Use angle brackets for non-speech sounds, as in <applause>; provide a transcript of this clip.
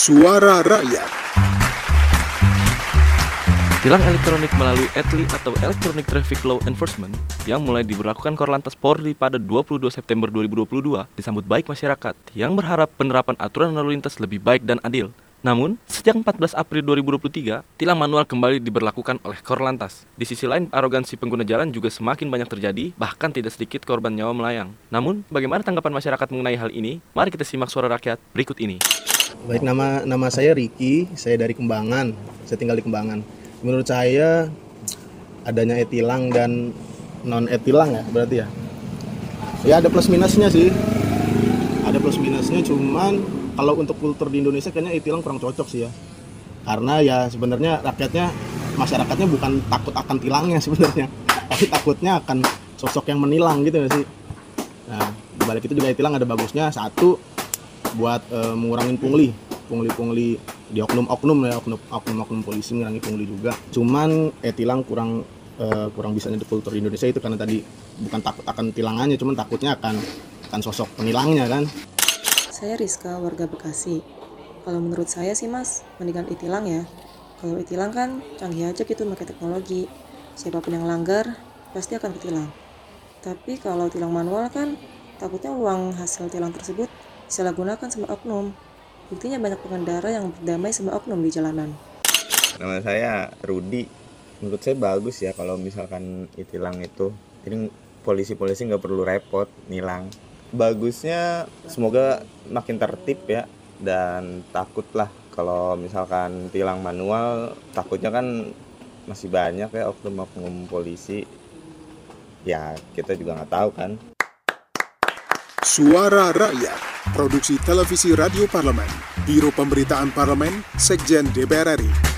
Suara Rakyat. Tilang elektronik melalui ETLI atau Electronic Traffic Law Enforcement yang mulai diberlakukan Korlantas Polri pada 22 September 2022 disambut baik masyarakat yang berharap penerapan aturan lalu lintas lebih baik dan adil. Namun, sejak 14 April 2023, tilang manual kembali diberlakukan oleh Korlantas. Di sisi lain, arogansi pengguna jalan juga semakin banyak terjadi, bahkan tidak sedikit korban nyawa melayang. Namun, bagaimana tanggapan masyarakat mengenai hal ini? Mari kita simak suara rakyat berikut ini. Baik nama nama saya Riki, saya dari Kembangan. Saya tinggal di Kembangan. Menurut saya adanya etilang dan non etilang ya berarti ya. Ya ada plus minusnya sih. Ada plus minusnya cuman kalau untuk kultur di Indonesia kayaknya etilang kurang cocok sih ya. Karena ya sebenarnya rakyatnya masyarakatnya bukan takut akan tilangnya <laughs> sebenarnya, tapi takutnya akan sosok yang menilang gitu ya sih. Nah, balik itu juga etilang ada bagusnya satu buat uh, mengurangi pungli. Pungli-pungli di oknum-oknum ya oknum-oknum polisi mengurangi pungli juga. Cuman eh tilang kurang uh, kurang bisa di kultur Indonesia itu karena tadi bukan takut akan tilangannya cuman takutnya akan akan sosok penilangnya kan? Saya Rizka warga Bekasi. Kalau menurut saya sih mas mendingan itilang ya. Kalau itilang kan canggih aja gitu pakai teknologi. Siapa pun yang langgar pasti akan ketilang. Tapi kalau tilang manual kan takutnya uang hasil tilang tersebut disalahgunakan sama oknum. Buktinya banyak pengendara yang berdamai sama oknum di jalanan. Nama saya Rudi. Menurut saya bagus ya kalau misalkan itilang itu. Jadi polisi-polisi nggak perlu repot nilang. Bagusnya semoga makin tertib ya dan takutlah kalau misalkan tilang manual takutnya kan masih banyak ya oknum-oknum polisi ya kita juga nggak tahu kan Suara Rakyat Produksi Televisi Radio Parlemen Biro Pemberitaan Parlemen Sekjen DPR RI